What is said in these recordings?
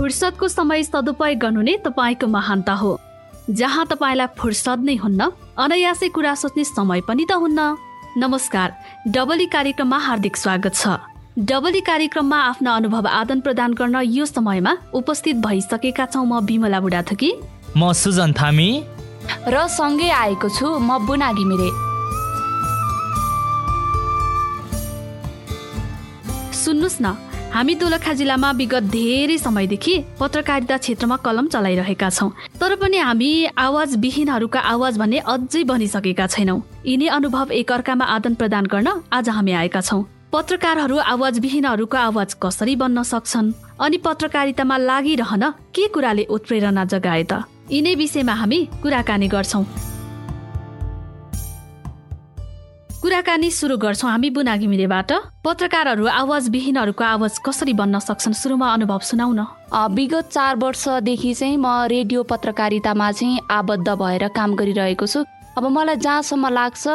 फुर्सदको समय सदुपयोग गर्नु नै तपाईँको महानता हो। जहाँ तपाईँलाई फुर्सद नै हुन्न अनायासै कुरा सोच्ने समय पनि त हुन्न। नमस्कार डबली कार्यक्रममा हार्दिक स्वागत छ। डबली कार्यक्रममा आफ्ना अनुभव आदान प्रदान गर्न यो समयमा उपस्थित भइसकेका छौँ म बिमला बुढाथुकी। म सुजन थामी। र सँगै आएको छु म बुना घिमिरे। सुन्नुहोस् न हामी दोलखा जिल्लामा विगत धेरै समयदेखि पत्रकारिता क्षेत्रमा कलम चलाइरहेका छौँ। तर पनि हामी आवाज विहीनहरूका आवाज भन्ने अझै बनिसकेका छैनौँ। यिनै अनुभव एकअर्कामा आदान प्रदान गर्न आज हामी आएका छौँ। पत्रकारहरू आवाज विहीनहरूको आवाज कसरी बन्न सक्छन्? अनि पत्रकारितामा लागिरहन के कुराले उत्प्रेरणा जगाए त? यिनै विषयमा हामी कुराकानी गर्छौँ। कुराकानी सुरु गर्छौँ हामी बुना घिमिरेबाट पत्रकारहरू आवाज विहीनहरूको आवाज कसरी बन्न सक्छन् सुरुमा अनुभव सुनाउन। विगत चार वर्षदेखि चाहिँ म रेडियो पत्रकारितामा चाहिँ आबद्ध भएर काम गरिरहेको छु। अब मलाई जहाँसम्म लाग्छ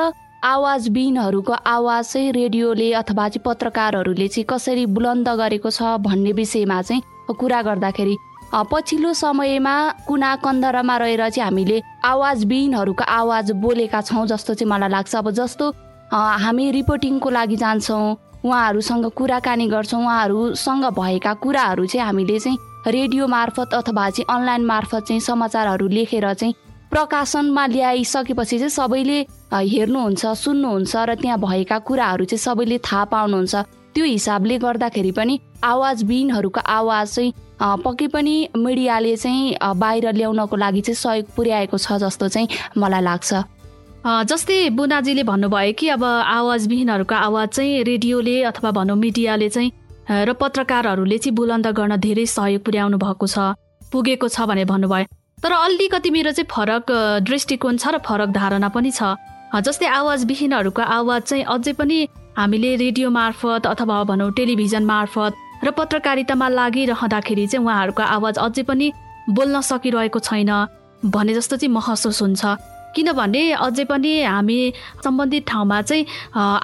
आवाज विहीनहरूको आवाज चाहिँ रेडियोले अथवा चाहिँ पत्रकारहरूले चाहिँ कसरी बुलन्द गरेको छ भन्ने विषयमा चाहिँ कुरा गर्दाखेरि पछिल्लो समयमा कुना कन्दरमा रहेर चाहिँ हामीले आवाज विहीनहरूको आवाज बोलेका छौँ जस्तो चाहिँ मलाई लाग्छ। अब जस्तो हामी रिपोर्टिङको लागि जान्छौँ उहाँहरूसँग कुराकानी गर्छौँ उहाँहरूसँग भएका कुराहरू चाहिँ हामीले चाहिँ रेडियो मार्फत अथवा चाहिँ अनलाइन मार्फत चाहिँ समाचारहरू लेखेर चाहिँ प्रकाशनमा ल्याइसकेपछि चाहिँ सबैले हेर्नुहुन्छ सुन्नुहुन्छ र त्यहाँ भएका कुराहरू चाहिँ सबैले थाहा पाउनुहुन्छ। त्यो हिसाबले गर्दाखेरि पनि आवाज बिनहरूको आवाज चाहिँ पक्कै पनि मिडियाले चाहिँ बाहिर ल्याउनको लागि चाहिँ सहयोग पुर्याएको छ जस्तो चाहिँ मलाई लाग्छ। जस्तै बुनाजीले भन्नुभयो कि अब आवाजविहीनहरूको आवाज चाहिँ रेडियोले अथवा भनौँ मिडियाले चाहिँ र पत्रकारहरूले चाहिँ बुलन्द गर्न धेरै सहयोग पुर्याउनु भएको छ पुगेको छ भनेर भन्नुभयो। तर अलिकति मेरो चाहिँ फरक दृष्टिकोण छ र फरक धारणा पनि छ। जस्तै आवाजविहीनहरूको आवाज चाहिँ अझै पनि हामीले रेडियो मार्फत अथवा भनौँ टेलिभिजन मार्फत र पत्रकारितामा लागिरहँदाखेरि चाहिँ उहाँहरूको आवाज अझै पनि बोल्न सकिरहेको छैन भने जस्तो चाहिँ महसुस हुन्छ। किनभने अझै पनि हामी सम्बन्धित ठाउँमा चाहिँ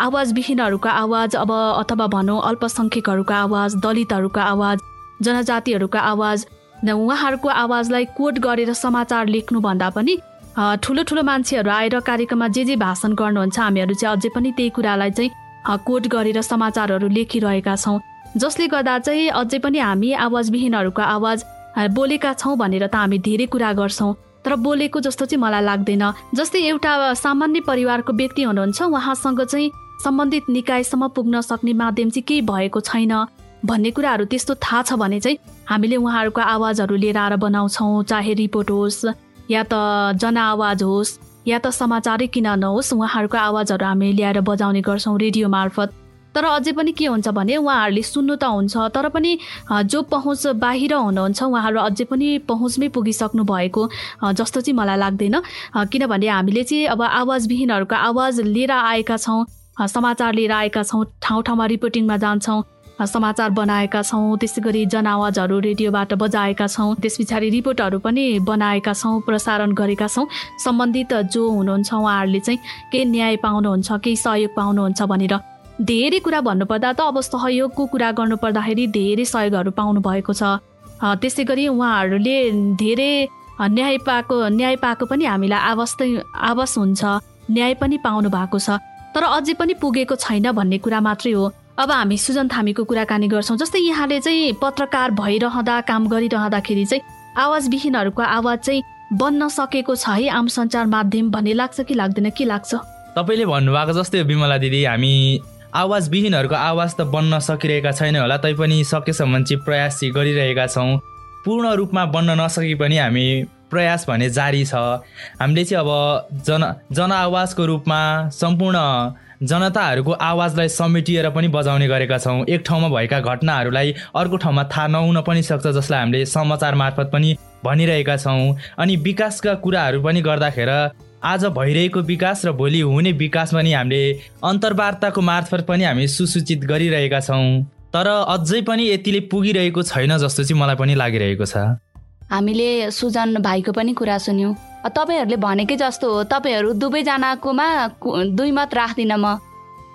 आवाजविहीनहरूको आवाज अब अथवा भनौँ अल्पसङ्ख्यकहरूको आवाज दलितहरूको आवाज जनजातिहरूको आवाज उहाँहरूको आवाजलाई कोट गरेर समाचार लेख्नुभन्दा पनि ठुलो ठुलो मान्छेहरू आएर कार्यक्रममा जे जे भाषण गर्नुहुन्छ हामीहरू चाहिँ अझै पनि त्यही कुरालाई चाहिँ कोट गरेर समाचारहरू लेखिरहेका छौँ। जसले गर्दा चाहिँ अझै पनि हामी आवाजविहीनहरूको आवाज बोलेका छौँ भनेर त हामी धेरै कुरा गर्छौँ। तर बोलेको जस्तो चाहिँ मलाई लाग्दैन। जस्तै एउटा सामान्य परिवारको व्यक्ति हुनुहुन्छ उहाँसँग चाहिँ सम्बन्धित निकायसम्म पुग्न सक्ने माध्यम चाहिँ केही भएको छैन। भन्ने कुराहरू त्यस्तो थाहा छ भने चाहिँ हामीले उहाँहरूको आवाजहरू लिएर आएर बनाउँछौँ चाहे रिपोर्ट होस् या त जनआवाज होस् या त समाचारै किन नहोस् उहाँहरूको आवाजहरू हामी ल्याएर बजाउने गर्छौँ रेडियो मार्फत। तर अझै पनि के हुन्छ भने उहाँहरूले सुन्नु त हुन्छ तर पनि जो पहुँच बाहिर हुनुहुन्छ उहाँहरू अझै पनि पहुँचमै पुगिसक्नु भएको जस्तो चाहिँ मलाई लाग्दैन। किनभने हामीले चाहिँ अब आवाजविहीनहरूको आवाज लिएर आएका छौँ समाचार लिएर आएका छौँ ठाउँ ठाउँमा रिपोर्टिङमा जान्छौँ समाचार बनाएका छौँ त्यसै गरी जनआवाजहरू रेडियोबाट बजाएका छौँ त्यस पछाडि रिपोर्टहरू पनि बनाएका छौँ प्रसारण गरेका छौँ। सम्बन्धित जो हुनुहुन्छ उहाँहरूले चाहिँ केही न्याय पाउनुहुन्छ केही सहयोग पाउनुहुन्छ भनेर धेरै कुरा भन्नुपर्दा त अब सहयोगको कुरा गर्नुपर्दाखेरि धेरै सहयोगहरू पाउनु भएको छ त्यसै गरी उहाँहरूले धेरै न्याय पाएको न्याय पाएको पनि हामीलाई आवास आवास हुन्छ न्याय पनि पाउनु भएको छ। तर अझै पनि पुगेको छैन भन्ने कुरा मात्रै हो। अब हामी सुजन थामीको कुराकानी गर्छौँ जस्तै यहाँले चाहिँ पत्रकार भइरहँदा काम गरिरहँदाखेरि चाहिँ आवाजविहीनहरूको आवाज चाहिँ बन्न सकेको छ है आम सञ्चार माध्यम भन्ने लाग्छ कि लाग्दैन के लाग्छ? तपाईँले भन्नुभएको जस्तै विमला दिदी हामी आवाजविहीनहरूको आवाज त बन्न सकिरहेका छैन होला तैपनि सकेसम्म चाहिँ प्रयास चाहिँ गरिरहेका छौँ। पूर्ण रूपमा बन्न नसके पनि हामी प्रयास भने जारी छ। हामीले चाहिँ अब जन जनआवाजको रूपमा सम्पूर्ण जनताहरूको आवाजलाई समेटिएर पनि बजाउने गरेका छौँ। एक ठाउँमा भएका घटनाहरूलाई अर्को ठाउँमा थाहा नहुन पनि सक्छ जसलाई हामीले समाचार मार्फत पनि भनिरहेका छौँ। अनि विकासका कुराहरू पनि गर्दाखेरि आज भइरहेको विकास र भोलि हुने विकास पनि हामीले अन्तर्वार्ताको मार्फत पनि हामी सुसूचित गरिरहेका छौँ। तर अझै पनि यतिले पुगिरहेको छैन जस्तो चाहिँ मलाई पनि लागिरहेको छ। हामीले सुजन भाइको पनि कुरा सुन्यौँ। तपाईँहरूले भनेकै जस्तो हो तपाईँहरू दुवैजनाकोमा दुई मत राख्दिनँ म।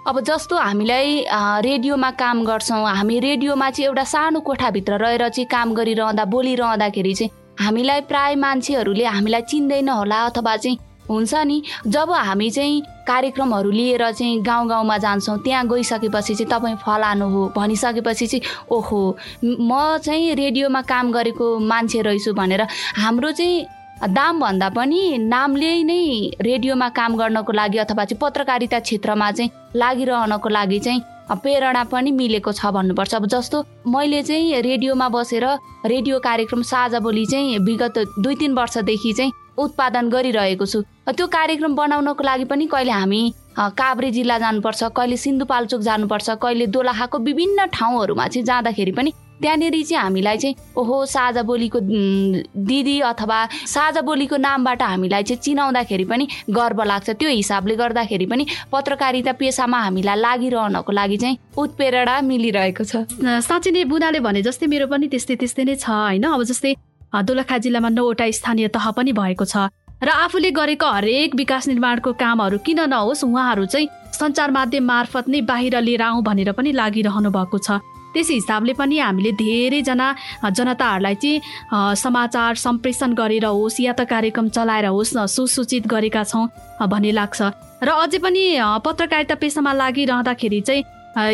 अब जस्तो हामीलाई रेडियोमा काम गर्छौँ हामी रेडियोमा चाहिँ एउटा सानो कोठाभित्र रहेर चाहिँ काम गरिरहँदा बोलिरहँदाखेरि चाहिँ हामीलाई प्राय मान्छेहरूले हामीलाई चिन्दैन होला अथवा चाहिँ हुन्छ नि? जब हामी चाहिँ कार्यक्रमहरू लिएर चाहिँ गाउँ गाउँमा जान्छौँ त्यहाँ गइसकेपछि चाहिँ तपाईँ फलानु हो भनिसकेपछि चाहिँ ओहो म चाहिँ रेडियोमा काम गरेको मान्छे रहेछु भनेर हाम्रो चाहिँ दामभन्दा पनि नामले नै रेडियोमा काम गर्नको लागि अथवा चाहिँ पत्रकारिता क्षेत्रमा चाहिँ लागिरहनको लागि चाहिँ प्रेरणा पनि मिलेको छ भन्नुपर्छ। अब जस्तो मैले चाहिँ रेडियोमा बसेर रेडियो कार्यक्रम साझा बोली चाहिँ विगत दुई तिन वर्षदेखि चाहिँ उत्पादन गरिरहेको छु। त्यो कार्यक्रम बनाउनको लागि पनि कहिले हामी काभ्रे जिल्ला जानुपर्छ कहिले सिन्धुपाल्चोक जानुपर्छ कहिले दोलाखाको विभिन्न ठाउँहरूमा चाहिँ जाँदाखेरि पनि त्यहाँनिर चाहिँ हामीलाई चाहिँ ओहो साझा बोलीको दिदी अथवा साझा बोलीको नामबाट हामीलाई चाहिँ चिनाउँदाखेरि पनि गर्व लाग्छ। त्यो हिसाबले गर्दाखेरि पनि पत्रकारिता पेसामा हामीलाई लागिरहनको लागि चाहिँ उत्प्रेरणा मिलिरहेको छ। साँच्चै नै बुनाले भने जस्तै मेरो पनि त्यस्तै त्यस्तै नै छ होइन? अब जस्तै दोलखा जिल्लामा नौवटा स्थानीय तह पनि भएको छ। र आफूले गरेको हरेक विकास निर्माणको कामहरू किन नहोस् उहाँहरू चाहिँ सञ्चार माध्यम मार्फत नै बाहिर लिएर आउँ भनेर पनि लागिरहनु भएको छ। त्यस हिसाबले पनि हामीले धेरैजना जनताहरूलाई चाहिँ समाचार सम्प्रेषण गरेर होस् या त कार्यक्रम चलाएर होस् सुसूचित गरेका छौँ भन्ने लाग्छ। र अझै पनि पत्रकारिता पेसामा लागिरहँदाखेरि चाहिँ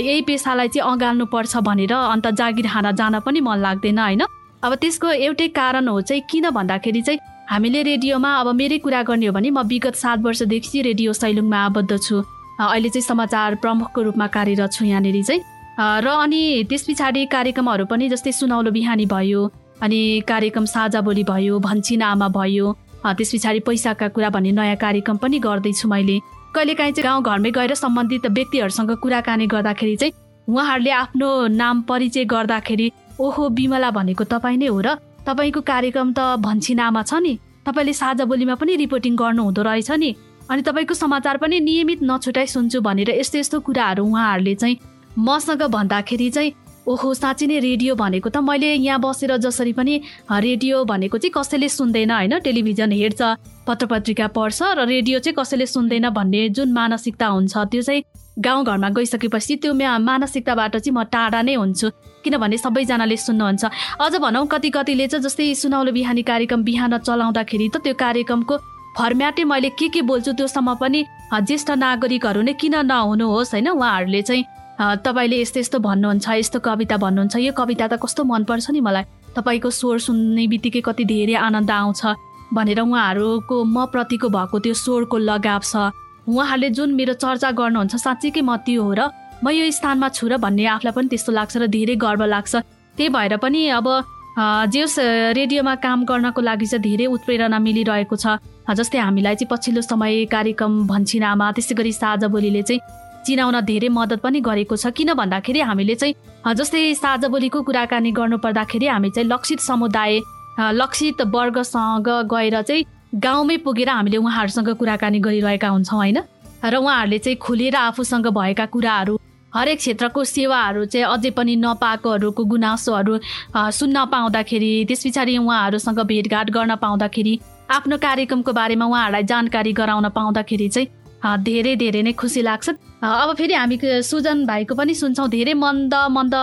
यही पेसालाई चाहिँ अँगाल्नुपर्छ भनेर अन्त जागिर खान जान पनि मन लाग्दैन होइन? अब त्यसको एउटै कारण हो चाहिँ किन भन्दाखेरि चाहिँ हामीले रेडियोमा अब मेरै कुरा गर्ने हो भने म विगत सात वर्षदेखि रेडियो सैलुङमा आबद्ध छु। अहिले चाहिँ समाचार प्रमुखको रूपमा कार्यरत छु यहाँनिर चाहिँ। र अनि त्यस पछाडि कार्यक्रमहरू पनि जस्तै सुनौलो बिहानी भयो अनि कार्यक्रम साझा बोली भयो भन्छिन आमा भयो। त्यस पछाडि पैसाका कुरा भन्ने नयाँ कार्यक्रम पनि गर्दैछु मैले। कहिलेकाहीँ चाहिँ गाउँघरमै गएर सम्बन्धित व्यक्तिहरूसँग कुराकानी गर्दाखेरि चाहिँ उहाँहरूले आफ्नो नाम परिचय गर्दाखेरि ओहो बिमला भनेको तपाईँ नै हो र तपाईँको कार्यक्रम त भन्सिनामा छ नि। तपाईँले साझा बोलीमा पनि रिपोर्टिङ गर्नु हुँदो रहेछ नि। अनि तपाईँको समाचार पनि नियमित नछुटाइ सुन्छु भनेर यस्तो यस्तो कुराहरू उहाँहरूले चाहिँ मसँग भन्दाखेरि चाहिँ ओहो साँच्ची नै रेडियो भनेको त मैले यहाँ बसेर जसरी पनि रेडियो भनेको चाहिँ कसैले सुन्दैन होइन? टेलिभिजन हेर्छ पत्र पत्रिका पढ्छ र रेडियो चाहिँ कसैले सुन्दैन भन्ने जुन मानसिकता हुन्छ त्यो चाहिँ गाउँघरमा गइसकेपछि त्यो मानसिकताबाट चाहिँ म टाढा नै हुन्छु। किनभने सबैजनाले सुन्नुहुन्छ। अझ भनौँ कति कतिले चाहिँ जस्तै सुनौलो बिहानी कार्यक्रम बिहान चलाउँदाखेरि त त्यो कार्यक्रमको फर्म्याटै मैले के के बोल्छु त्योसम्म पनि ज्येष्ठ नागरिकहरू नै किन नहुनुहोस् होइन? उहाँहरूले चाहिँ तपाईँले यस्तो यस्तो भन्नुहुन्छ यस्तो कविता भन्नुहुन्छ यो कविता त कस्तो मनपर्छ नि मलाई। तपाईँको स्वर सुन्ने बित्तिकै कति धेरै आनन्द आउँछ भनेर उहाँहरूको म प्रतिको भएको त्यो स्वरको लगाव छ। उहाँहरूले जुन मेरो चर्चा गर्नुहुन्छ साँच्चीकै म त्यो हो र म यो स्थानमा छु र भन्ने आफूलाई पनि त्यस्तो लाग्छ र धेरै गर्व लाग्छ। त्यही भएर पनि अब जेस रेडियोमा काम गर्नको लागि चाहिँ धेरै उत्प्रेरणा मिलिरहेको छ। जस्तै हामीलाई चाहिँ पछिल्लो समय कार्यक्रम भन्छिनामा त्यसै गरी साझा बोलीले चाहिँ चिनाउन धेरै मद्दत पनि गरेको छ। किन भन्दाखेरि हामीले चाहिँ जस्तै साझा बोलीको कुराकानी गर्नु पर्दाखेरि हामी चाहिँ लक्षित समुदाय लक्षित वर्गसँग गएर चाहिँ गाउँमै पुगेर हामीले उहाँहरूसँग कुराकानी गरिरहेका हुन्छौँ होइन? र उहाँहरूले चाहिँ खुलेर आफूसँग भएका कुराहरू हरेक क्षेत्रको सेवाहरू चाहिँ अझै पनि नपाएकोहरूको गुनासोहरू सुन्न पाउँदाखेरि त्यस पछाडि उहाँहरूसँग भेटघाट गर्न पाउँदाखेरि आफ्नो कार्यक्रमको बारेमा उहाँहरूलाई जानकारी गराउन पाउँदाखेरि चाहिँ धेरै धेरै नै खुसी लाग्छ। अब फेरि हामी सुजन भाइको पनि सुन्छौँ धेरै मन्द मन्द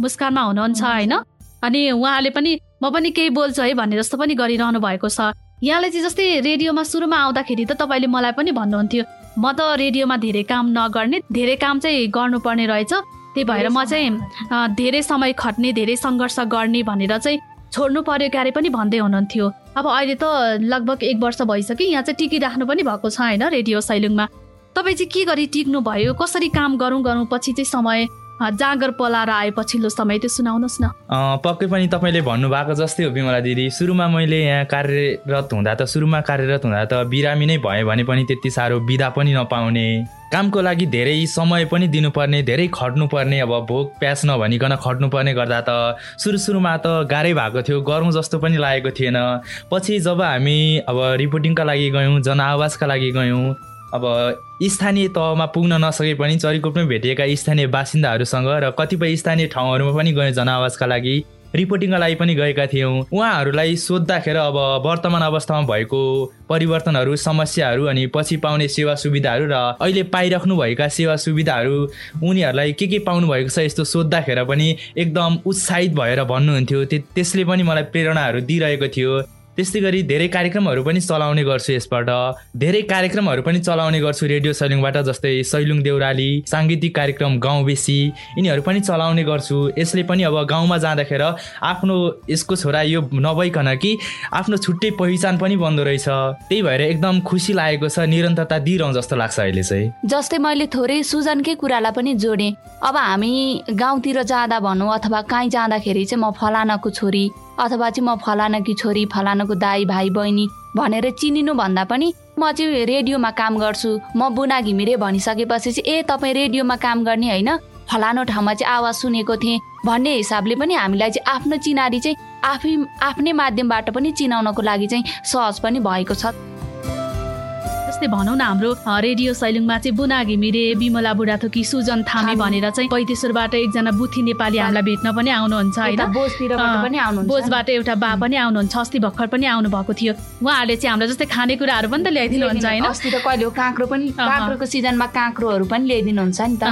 मुस्कानमा हुनुहुन्छ होइन? अनि उहाँले पनि म पनि केही बोल्छु है भन्ने जस्तो पनि गरिरहनु भएको छ। यहाँले चाहिँ जस्तै रेडियोमा सुरुमा आउँदाखेरि त तपाईँले मलाई पनि भन्नुहुन्थ्यो म त रेडियोमा धेरै काम नगर्ने धेरै काम चाहिँ गर्नुपर्ने रहेछ। त्यही भएर म चाहिँ धेरै समय खट्ने धेरै सङ्घर्ष गर्ने भनेर चाहिँ छोड्नु पर्यो क्यारे पनि भन्दै हुनुहुन्थ्यो। अब अहिले त लगभग एक वर्ष भइसक्यो यहाँ चाहिँ टिकिराख्नु पनि भएको छ होइन रेडियो सैलुङमा। तपाईँ चाहिँ के गरी टिक्नु भयो कसरी काम गरौँ गरौँ पछि चाहिँ समय जाँगर पलाएर आए पछिल्लो समय त्यो सुनाउनुहोस् न। पक्कै पनि तपाईँले भन्नुभएको जस्तै हो बिमला दिदी। सुरुमा मैले यहाँ कार्यरत हुँदा त सुरुमा कार्यरत हुँदा त बिरामी नै भयो भने पनि त्यति साह्रो बिदा पनि नपाउने। कामको लागि धेरै समय पनि दिनुपर्ने धेरै खट्नुपर्ने अब भोक प्यास नभनिकन खट्नुपर्ने गर्दा त सुरु सुरुमा त गाह्रै भएको थियो गरौँ जस्तो पनि लागेको थिएन। पछि जब हामी अब रिपोर्टिङका लागि गयौँ जनआवाजका लागि गयौँ अब स्थानीय तहमा पुग्न नसके पनि चरीकोटमै भेटिएका स्थानीय बासिन्दाहरूसँग र कतिपय स्थानीय ठाउँहरूमा पनि गयौँ जनआवाजका लागि रिपोर्टिङका लागि पनि गएका थियौँ। उहाँहरूलाई सोद्धाखेरि अब वर्तमान अवस्थामा भएको परिवर्तनहरू समस्याहरू अनि पछि पाउने सेवा सुविधाहरू र अहिले पाइराख्नुभएका सेवा सुविधाहरू उनीहरूलाई के के पाउनु भएको छ यस्तो सोद्धाखेरि पनि एकदम उत्साहित भएर भन्नुहुन्थ्यो। त्यसले पनि मलाई प्रेरणाहरू दिइरहेको थियो। त्यस्तै गरी धेरै कार्यक्रमहरू पनि चलाउने गर्छु यसबाट। धेरै कार्यक्रमहरू पनि चलाउने गर्छु रेडियो सैलुङबाट जस्तै सैलुङ देउराली साङ्गीतिक कार्यक्रम गाउँ बेसी यिनीहरू पनि चलाउने गर्छु। यसले पनि अब गाउँमा जाँदाखेरि आफ्नो यसको छोरा यो नभइकन कि आफ्नो छुट्टै पहिचान पनि बन्दो रहेछ। त्यही भएर एकदम खुसी लागेको छ निरन्तरता दिइरहँ जस्तो लाग्छ अहिले चाहिँ। जस्तै मैले थोरै सुजनकै कुरालाई पनि जोडेँ। अब हामी गाउँतिर जाँदा भनौँ अथवा काहीँ जाँदाखेरि चाहिँ म फलानाको छोरी अथवा चाहिँ म फलानाकी छोरी फलानाको दाई भाइ बहिनी भनेर चिनिनु भन्दा पनि म चाहिँ रेडियोमा काम गर्छु। म बुना घिमिरे भनिसकेपछि चाहिँ ए तपाईँ रेडियोमा काम गर्ने होइन? फलानो ठाउँमा चाहिँ आवाज सुनेको थिएँ। भन्ने हिसाबले पनि हामीलाई चाहिँ आफ्नो चिनारी चाहिँ आफै आफ्नै माध्यमबाट पनि चिनाउनको लागि चाहिँ सहज पनि भएको छ। जस्तै भनौँ न हाम्रो रेडियो सैलुङमा चाहिँ बुना घिमिरे बिमला बुढाथोकी सुजन थामे भनेर चाहिँ पैतेश्वरबाट एकजना बुथी नेपाली हामीलाई भेट्न पनि आउनुहुन्छ होइन? बोझबाट एउटा बा पनि आउनुहुन्छ अस्ति भर्खर पनि आउनु भएको थियो। उहाँहरूले चाहिँ हामीलाई जस्तै खानेकुराहरू पनि त ल्याइदिनुहुन्छ होइन? अस्ति त कहिले काँक्रो पनि काँक्रोको सिजनमा काँक्रोहरू पनि ल्याइदिनुहुन्छ नि त।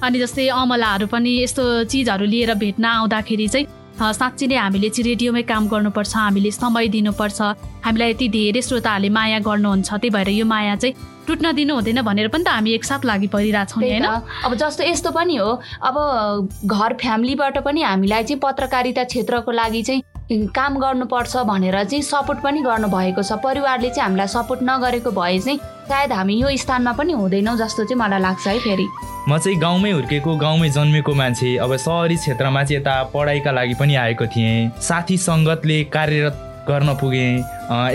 अनि जस्तै अमलाहरू पनि यस्तो चिजहरू लिएर भेट्न आउँदाखेरि चाहिँ साँच्ची नै हामीले चाहिँ रेडियोमै काम गर्नुपर्छ हामीले समय दिनुपर्छ। हामीलाई यति धेरै श्रोताहरूले माया गर्नुहुन्छ त्यही भएर यो माया चाहिँ टुट्न दिनु हुँदैन भनेर पनि त हामी एकसाथ लागि परिरहेछौँ होइन? अब जस्तो यस्तो पनि हो। अब घर फ्यामिलीबाट पनि हामीलाई चाहिँ पत्रकारिता क्षेत्रको लागि चाहिँ काम गर्नुपर्छ भनेर चाहिँ सपोर्ट पनि गर्नुभएको छ। परिवारले चाहिँ हामीलाई सपोर्ट नगरेको भए चाहिँ सायद हामी यो स्थानमा पनि हुँदैनौँ जस्तो चाहिँ मलाई लाग्छ है फेरि। म चाहिँ गाउँमै हुर्केको गाउँमै जन्मेको मान्छे अब सहरी क्षेत्रमा चाहिँ यता पढाइका लागि पनि आएको थिएँ। साथी सङ्गतले कार्यरत गर्न पुगेँ।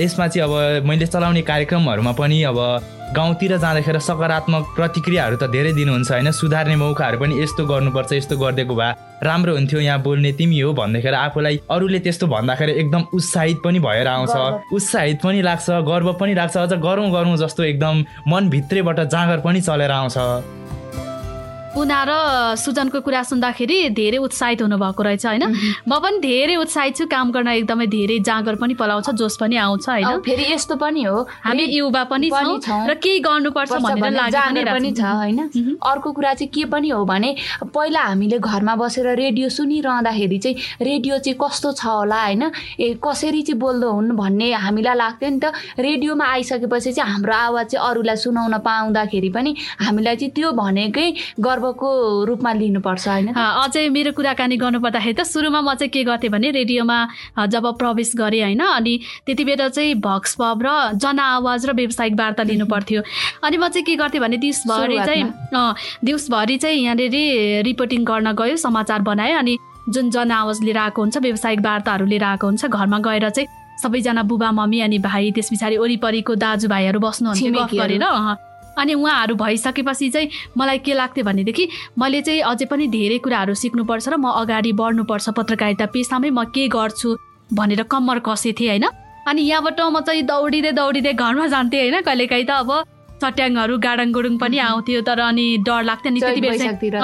यसमा चाहिँ अब मैले चलाउने कार्यक्रमहरूमा पनि अब गाउँतिर जाँदाखेरि सकारात्मक प्रतिक्रियाहरू त धेरै दिनुहुन्छ होइन? सुधार्ने मौकाहरू पनि यस्तो गर्नुपर्छ यस्तो गरिदिएको भए राम्रो हुन्थ्यो यहाँ बोल्ने तिमी हो भन्दाखेरि आफूलाई अरूले त्यस्तो भन्दाखेरि एकदम उत्साहित पनि भएर आउँछ। उत्साहित पनि लाग्छ गर्व पनि लाग्छ अझ गरौँ गरौँ जस्तो एकदम मनभित्रैबाट जाँगर पनि चलेर आउँछ। पुना र सुजनको कुरा सुन्दाखेरि धेरै उत्साहित हुनुभएको रहेछ होइन? म पनि धेरै उत्साहित छु काम गर्न एकदमै धेरै जाँगर पनि पलाउँछ जोस पनि आउँछ होइन? फेरि यस्तो पनि हो। हामी युवा पनि छौँ र केही गर्नुपर्छ भनेर पनि छ होइन? अर्को कुरा चाहिँ के पनि हो भने पहिला हामीले घरमा बसेर रेडियो सुनिरहँदाखेरि चाहिँ रेडियो चाहिँ कस्तो छ होला होइन? ए कसरी चाहिँ बोल्दो हुन् भन्ने हामीलाई लाग्थ्यो नि त। रेडियोमा आइसकेपछि चाहिँ हाम्रो आवाज चाहिँ अरूलाई सुनाउन पाउँदाखेरि पनि हामीलाई चाहिँ त्यो भनेकै गर्व गर्वको रूपमा लिनुपर्छ होइन? अझै मेरो कुराकानी गर्नुपर्दाखेरि त सुरुमा म चाहिँ के गर्थेँ भने रेडियोमा जब प्रवेश गरेँ होइन? अनि त्यति बेला चाहिँ भक्स पब र जनआवाज र व्यावसायिक वार्ता लिनु पर्थ्यो अनि म चाहिँ के गर्थेँ भने दिउँसभरि चाहिँ दिउँसभरि चाहिँ यहाँनिर रिपोर्टिङ गर्न गयो समाचार बनायो। अनि जुन जनआवाज लिएर आएको हुन्छ व्यावसायिक वार्ताहरू लिएर आएको हुन्छ घरमा गएर चाहिँ सबैजना बुबा मम्मी अनि भाइ त्यस पछाडि वरिपरिको दाजुभाइहरू बस्नुहुन्छ गफ गरेर अनि उहाँहरू भइसकेपछि चाहिँ मलाई के लाग्थ्यो भनेदेखि मैले चाहिँ अझै पनि धेरै कुराहरू सिक्नुपर्छ र म अगाडि बढ्नुपर्छ पत्रकारिता पेसामै म के गर्छु भनेर कम्मर कसेथेँ होइन? अनि यहाँबाट म चाहिँ दौडिँदै दौडिँदै घरमा जान्थेँ होइन? कहिलेकाहीँ त अब चट्याङहरू गाडाङ गुडुङ पनि आउँथ्यो तर अनि डर लाग्थ्यो नि त्यति बेला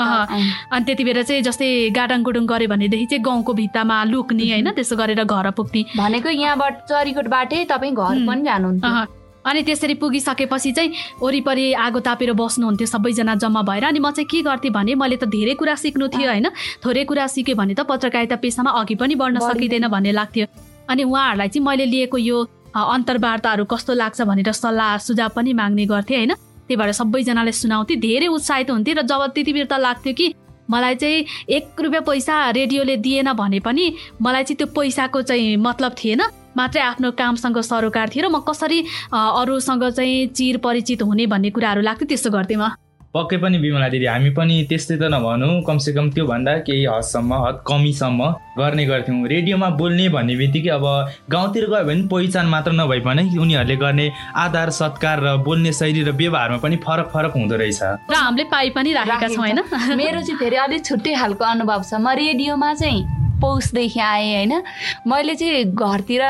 अनि त्यति बेला चाहिँ जस्तै गाडाङ गुडुङ गऱ्यो भनेदेखि चाहिँ गाउँको भित्तामा लुक्ने होइन? त्यसो गरेर घर पुग्ने भनेको यहाँबाट चरीकोटबाटै तपाईँ घर पनि जानुहुन्छ अनि त्यसरी पुगिसकेपछि चाहिँ वरिपरि आगो तापेर बस्नुहुन्थ्यो सबैजना जम्मा भएर। अनि म चाहिँ के गर्थेँ भने मैले त धेरै कुरा सिक्नु थियो होइन। थोरै कुरा सिकेँ भने त पत्रकारिता पेसामा अघि पनि बढ्न सकिँदैन भन्ने लाग्थ्यो। अनि उहाँहरूलाई चाहिँ मैले लिएको यो अन्तर्वार्ताहरू कस्तो लाग्छ भनेर सल्लाह सुझाव पनि माग्ने गर्थेँ होइन। त्यही भएर सबैजनाले सुनाउँथेँ। धेरै उत्साहित हुन्थेँ र जब त्यति बेर त लाग्थ्यो कि मलाई चाहिँ एक रुपियाँ पैसा रेडियोले दिएन भने पनि मलाई चाहिँ त्यो पैसाको चाहिँ मतलब थिएन। मात्रै आफ्नो कामसँग सरोकार थियो र म कसरी अरूसँग चाहिँ चिर परिचित हुने भन्ने कुराहरू लाग्थ्यो त्यस्तो गर्थेँ म। पक्कै पनि बिमला दिदी हामी पनि त्यस्तै त नभनौँ। कमसेकम त्योभन्दा केही हदसम्म हद कमीसम्म गर्ने गर्थ्यौँ। रेडियोमा बोल्ने भन्ने बित्तिकै अब गाउँतिर गयो भने पहिचान मात्र नभए पनि उनीहरूले गर्ने आधार सत्कार र बोल्ने शैली र व्यवहारमा पनि फरक फरक हुँदो रहेछ। र हामीले पाइ पनि राखेका छौँ होइन? मेरो चाहिँ फेरि अलिक छुट्टै खालको अनुभव छ। म रेडियोमा चाहिँ पौषदेखि आएँ होइन। मैले चाहिँ घरतिर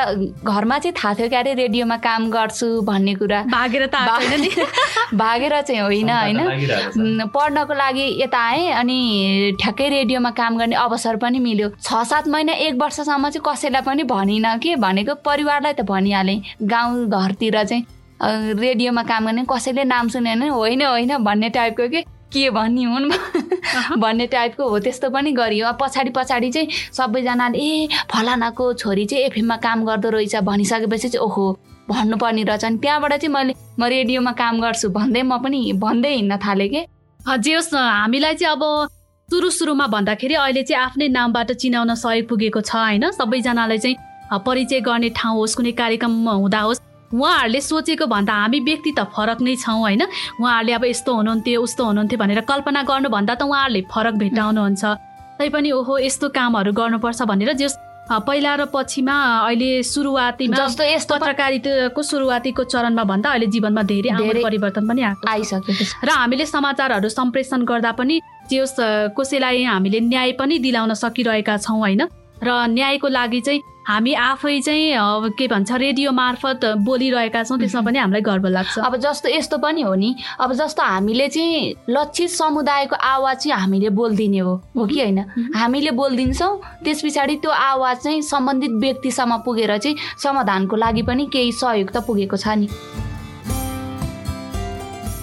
घरमा चाहिँ थाहा थियो क्यारे रेडियोमा काम गर्छु भन्ने कुरा। भागेर त भागेर चाहिँ होइन होइन। पढ्नको लागि यता आएँ अनि ठ्याक्कै रेडियोमा काम गर्ने अवसर पनि मिल्यो। छ सात महिना एक वर्षसम्म चाहिँ कसैलाई पनि भनिनँ कि भनेको परिवारलाई त भनिहालेँ। गाउँ घरतिर चाहिँ रेडियोमा काम गर्ने कसैले नाम सुनेन होइन होइन भन्ने टाइपको के के भन्ने हुन् भन्ने टाइपको हो। त्यस्तो पनि गरियो। पछाडि पछाडि चाहिँ सबैजनाले ए फलानाको छोरी चाहिँ एफएममा काम गर्दो रहेछ भनिसकेपछि चाहिँ ओहो भन्नुपर्ने रहेछ अनि त्यहाँबाट चाहिँ मैले म रेडियोमा काम गर्छु भन्दै म पनि भन्दै हिँड्न थालेँ कि। जे होस् हामीलाई चाहिँ अब सुरु सुरुमा भन्दाखेरि अहिले चाहिँ आफ्नै नामबाट चिनाउन सहयोग पुगेको छ होइन? सबैजनालाई चाहिँ परिचय गर्ने ठाउँ होस् कुनै कार्यक्रम हुँदा होस् उहाँहरूले सोचेको भन्दा हामी व्यक्ति त फरक नै छौँ होइन? उहाँहरूले अब यस्तो हुनुहुन्थ्यो उस्तो हुनुहुन्थ्यो भनेर कल्पना गर्नुभन्दा त उहाँहरूले फरक भेटाउनुहुन्छ तैपनि ओहो यस्तो कामहरू गर्नुपर्छ भनेर जस पहिला र पछिमा अहिले सुरुवातीमा जस्तो यस्तो पत्रकारिताको सुरुवातीको चरणमा भन्दा अहिले जीवनमा धेरै परिवर्तन पनि आएको आइसकेको र हामीले समाचारहरू सम्प्रेषण गर्दा पनि जस कसैलाई हामीले न्याय पनि दिलाउन सकिरहेका छौँ होइन? र न्यायको लागि चाहिँ हामी आफै चाहिँ के भन्छ रेडियो मार्फत बोलिरहेका छौँ त्यसमा पनि हामीलाई गर्व लाग्छ। अब जस्तो यस्तो पनि हो नि। अब जस्तो हामीले चाहिँ लक्षित समुदायको आवाज चाहिँ हामीले बोलिदिने हो। हो कि होइन? हामीले बोलिदिन्छौँ त्यस पछाडि त्यो आवाज चाहिँ सम्बन्धित व्यक्तिसम्म पुगेर चाहिँ समाधानको लागि पनि केही सहयोग त पुगेको छ नि।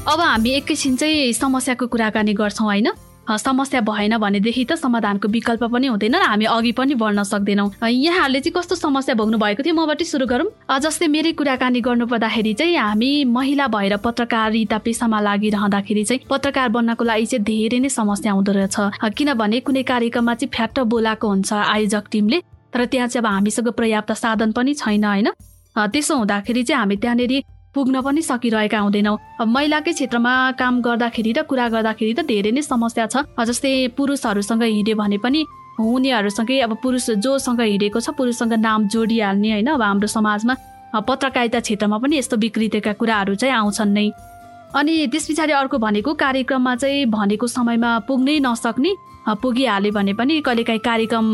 अब हामी एकैछिन चाहिँ समस्याको कुराकानी गर्छौँ होइन? समस्या भएन भनेदेखि त समाधानको विकल्प पनि हुँदैन र हामी अघि पनि बढ्न सक्दैनौँ। यहाँहरूले चाहिँ कस्तो समस्या भोग्नु भएको थियो? मबाट सुरु गरौँ। जस्तै मेरै कुराकानी गर्नु पर्दाखेरि चाहिँ हामी महिला भएर पत्रकारिता पेसामा लागिरहँदाखेरि चाहिँ पत्रकार बन्नको लागि चाहिँ धेरै नै समस्या हुँदो रहेछ। किनभने कुनै कार्यक्रममा चाहिँ फ्याट बोलाएको हुन्छ आयोजक टिमले। तर त्यहाँ चाहिँ अब हामीसँग पर्याप्त साधन पनि छैन होइन? त्यसो हुँदाखेरि चाहिँ हामी त्यहाँनिर पुग्न पनि सकिरहेका हुँदैनौँ। महिलाकै क्षेत्रमा काम गर्दाखेरि र कुरा गर्दाखेरि त धेरै नै समस्या छ। जस्तै पुरुषहरूसँग हिँड्यो भने पनि उनीहरूसँगै अब पुरुष जोसँग हिँडेको छ पुरुषसँग नाम जोडिहाल्ने होइन अब हाम्रो समाजमा। पत्रकारिता क्षेत्रमा पनि यस्तो विकृतिका कुराहरू चाहिँ आउँछन् नै। अनि त्यस पछाडि अर्को भनेको कार्यक्रममा चाहिँ भनेको समयमा पुग्नै नसक्ने पुगिहाल्यो भने पनि कहिलेकाहीँ कार्यक्रम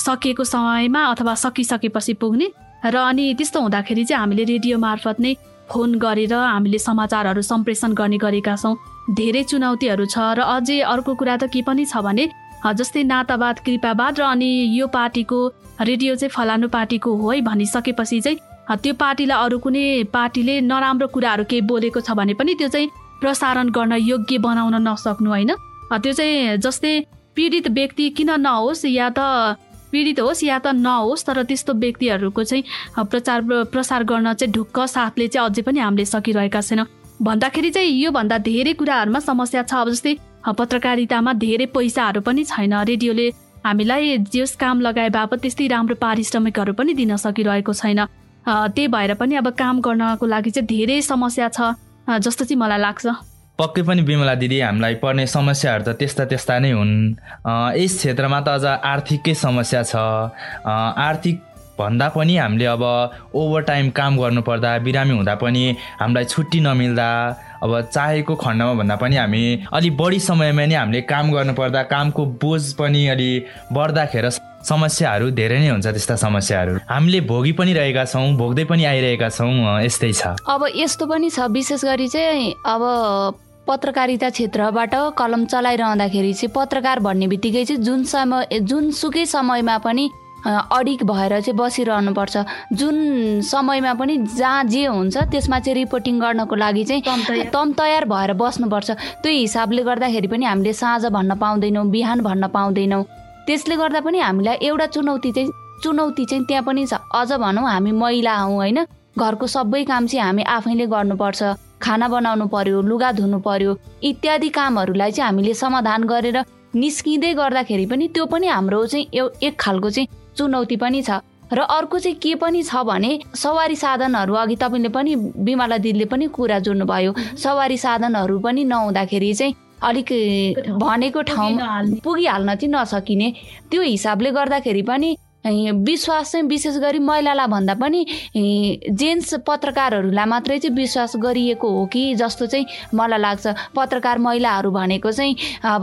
सकिएको समयमा अथवा सकिसकेपछि पुग्ने। र अनि त्यस्तो हुँदाखेरि चाहिँ हामीले रेडियो मार्फत नै फोन गरेर हामीले समाचारहरू सम्प्रेषण गर्ने गरेका छौँ। धेरै चुनौतीहरू छ र अझै अर्को कुरा त के पनि छ भने जस्तै नातावाद कृपावाद र अनि यो पार्टीको रेडियो चाहिँ फलानु पार्टीको हो है भनिसकेपछि चाहिँ त्यो पार्टीलाई अरू कुनै पार्टीले नराम्रो कुराहरू केही बोलेको छ भने पनि त्यो चाहिँ प्रसारण गर्न योग्य बनाउन नसक्नु होइन? त्यो चाहिँ जस्तै पीडित व्यक्ति किन नहोस् या त पीडित होस् या त नहोस् तर त्यस्तो व्यक्तिहरूको चाहिँ प्रचार प्रसार गर्न चाहिँ ढुक्क साथले चाहिँ अझै पनि हामीले सकिरहेका छैनौँ। भन्दाखेरि चाहिँ योभन्दा धेरै कुराहरूमा समस्या छ। अब जस्तै पत्रकारितामा धेरै पैसाहरू पनि छैन। रेडियोले हामीलाई जस काम लगाए बापत त्यस्तै राम्रो पारिश्रमिकहरू पनि दिन सकिरहेको छैन। त्यही भएर पनि अब काम गर्नको लागि चाहिँ धेरै समस्या छ। जस्तो चाहिँ मलाई लाग्छ। पक्कै पनि बिमला दिदी हामीलाई पर्ने समस्याहरू त त्यस्ता त्यस्ता नै हुन्। यस क्षेत्रमा त अझ आर्थिकै समस्या छ। आर्थिक भन्दा पनि हामीले अब ओभर टाइम काम गर्नुपर्दा बिरामी हुँदा पनि हामीलाई छुट्टी नमिल्दा अब चाहेको खण्डमा भन्दा पनि हामी अलिक बढी समयमा नै हामीले काम गर्नुपर्दा कामको बोझ पनि अलि बढ्दाखेर समस्याहरू धेरै नै हुन्छ त्यस्ता समस्याहरू। हामीले भोगी पनि रहेका छौँ भोग्दै पनि आइरहेका छौँ यस्तै छ। अब यस्तो पनि छ विशेष गरी चाहिँ अब पत्रकारिता क्षेत्रबाट कलम चलाइरहँदाखेरि चाहिँ पत्रकार भन्ने बित्तिकै चाहिँ जुन समय जुनसुकै समयमा पनि अडिक भएर चाहिँ बसिरहनुपर्छ। जुन समयमा पनि जहाँ जे हुन्छ त्यसमा चाहिँ रिपोर्टिङ गर्नको लागि चाहिँ तम तयार भएर बस्नुपर्छ। त्यो हिसाबले गर्दाखेरि पनि हामीले साँझ भन्न पाउँदैनौँ बिहान भन्न पाउँदैनौँ। त्यसले गर्दा पनि हामीलाई एउटा चुनौती चाहिँ चुनौती चाहिँ त्यहाँ पनि छ। अझ भनौँ हामी महिला हौँ होइन? घरको सबै काम चाहिँ हामी आफैले गर्नुपर्छ। खाना बनाउनु पर्यो लुगा धुनु पर्यो इत्यादि कामहरूलाई चाहिँ हामीले समाधान गरेर निस्किँदै गर्दाखेरि पनि त्यो पनि हाम्रो चाहिँ एक खालको चाहिँ चुनौती पनि छ। र अर्को चाहिँ के पनि छ भने सवारी साधनहरू अघि तपाईँले पनि बिमाला दिदीले पनि कुरा जोड्नुभयो। सवारी साधनहरू पनि नहुँदाखेरि चाहिँ अलिक भनेको ठाउँ पुगिहाल्न चाहिँ नसकिने। त्यो हिसाबले गर्दाखेरि पनि विश्वास चाहिँ विशेष गरी महिलालाई भन्दा पनि जेन्ट्स पत्रकारहरूलाई मात्रै चाहिँ विश्वास गरिएको हो कि जस्तो चाहिँ मलाई लाग्छ। पत्रकार महिलाहरू भनेको चाहिँ अब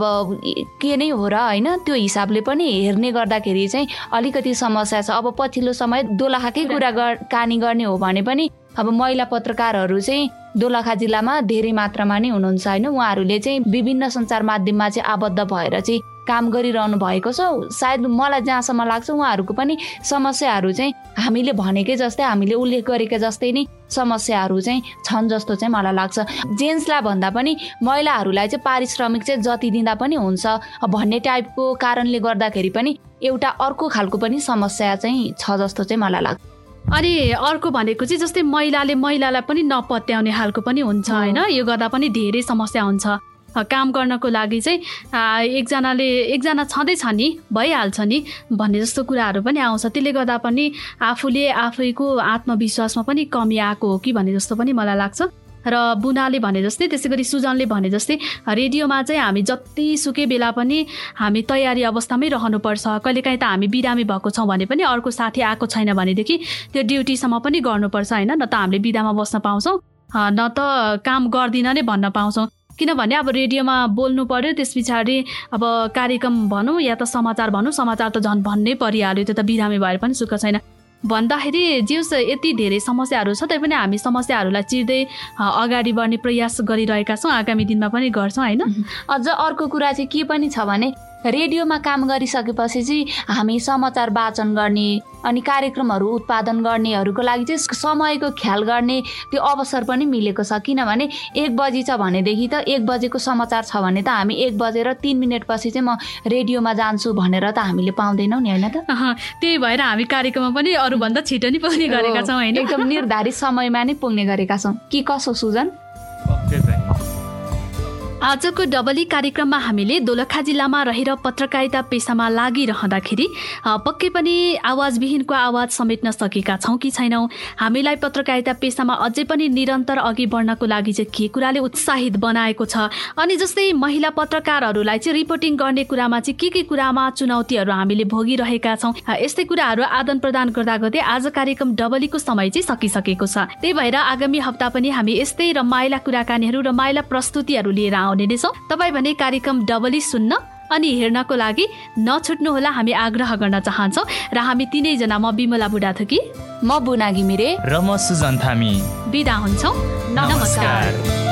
के नै हो र होइन त्यो हिसाबले पनि हेर्ने गर्दाखेरि चाहिँ अलिकति समस्या छ। अब पछिल्लो समय दोलखाकै कुरा कानी गर्ने हो भने पनि अब महिला पत्रकारहरू चाहिँ दोलखा जिल्लामा धेरै मात्रामा नै हुनुहुन्छ होइन। उहाँहरूले चाहिँ विभिन्न सञ्चार माध्यममा चाहिँ आबद्ध भएर चाहिँ काम गरिरहनु भएको छ। सायद मलाई जहाँसम्म लाग्छ उहाँहरूको पनि समस्याहरू चाहिँ हामीले भनेकै जस्तै हामीले उल्लेख गरेका जस्तै नै समस्याहरू चाहिँ छन् जस्तो चाहिँ मलाई लाग्छ। जेन्ट्सलाई भन्दा पनि महिलाहरूलाई चाहिँ पारिश्रमिक चाहिँ जति दिँदा पनि हुन्छ भन्ने टाइपको कारणले गर्दाखेरि पनि एउटा अर्को खालको पनि समस्या चाहिँ छ जस्तो चाहिँ मलाई लाग्छ। अनि अर्को भनेको चाहिँ जस्तै महिलाले महिलालाई पनि नपत्याउने खालको पनि हुन्छ होइन? यो गर्दा पनि धेरै समस्या हुन्छ। काम गर्नको लागि चाहिँ एकजनाले एकजना छँदैछ नि भइहाल्छ नि भन्ने जस्तो कुराहरू पनि आउँछ। त्यसले गर्दा पनि आफूले आफैको आत्मविश्वासमा पनि कमी आएको हो कि भन्ने जस्तो पनि मलाई लाग्छ। र बुनाले भने जस्तै त्यसै गरी सुजनले भने जस्तै रेडियोमा चाहिँ हामी जति सुकै बेला पनि हामी तयारी अवस्थामै रहनुपर्छ। कहिलेकाहीँ त हामी बिरामी भएको छौँ भने पनि अर्को साथी आएको छैन भनेदेखि त्यो ड्युटीसम्म पनि गर्नुपर्छ होइन? न त हामीले बिदामा बस्न पाउँछौँ न त काम गर्दिनँ नै भन्न पाउँछौँ। किनभने अब रेडियोमा बोल्नु पर्यो त्यस पछाडि अब कार्यक्रम भनौँ या त समाचार भनौँ समाचार त झन् भन्नै परिहाल्यो त्यो त बिरामी भएर पनि सुख छैन। भन्दाखेरि जिउस यति धेरै समस्याहरू छ तैपनि हामी समस्याहरूलाई चिर्दै अगाडि बढ्ने प्रयास गरिरहेका छौँ आगामी दिनमा पनि गर्छौँ होइन? अझ अर्को कुरा चाहिँ के पनि छ भने रेडियोमा काम गरिसकेपछि चाहिँ हामी समाचार वाचन गर्ने अनि कार्यक्रमहरू उत्पादन गर्नेहरूको लागि चाहिँ समयको ख्याल गर्ने त्यो अवसर पनि मिलेको छ। किनभने एक बजी छ भनेदेखि त एक बजेको समाचार छ भने त हामी एक बजेर तिन मिनटपछि चाहिँ म रेडियोमा जान्छु भनेर त हामीले पाउँदैनौँ नि होइन त? त्यही भएर हामी कार्यक्रममा पनि अरूभन्दा छिटो नै पुग्ने गरेका छौँ होइन? एकदम निर्धारित समयमा नै पुग्ने गरेका छौँ। के कसो सुजन? आजको डबली कार्यक्रममा हामीले दोलखा जिल्लामा रहेर पत्रकारिता पेसामा लागिरहँदाखेरि पक्कै पनि आवाजविहीनको आवाज समेट्न सकेका छौँ कि छैनौँ? हामीलाई पत्रकारिता पेसामा अझै पनि निरन्तर अघि बढ्नको लागि चाहिँ के कुराले उत्साहित बनाएको छ? अनि जस्तै महिला पत्रकारहरूलाई चाहिँ रिपोर्टिङ गर्ने कुरामा चाहिँ के के कुरामा चुनौतीहरू हामीले भोगिरहेका छौँ? यस्तै कुराहरू आदान प्रदान गर्दा गर्दै आज कार्यक्रम डबलीको समय चाहिँ सकिसकेको छ। त्यही भएर आगामी हप्ता पनि हामी यस्तै रमाइला कुराकानीहरू रमाइला प्रस्तुतिहरू लिएर आउने नै छौँ तपाईँ भने कार्यक्रम डबली सुन्न अनि हेर्नको लागि नछुट्नुहोला हामी आग्रह गर्न चाहन्छौँ। र हामी तिनैजना म बिमला बुढाथुकी म बुना घिमिरे र म सुजन थामी। बिदा हुन्छौँ। नमस्कार।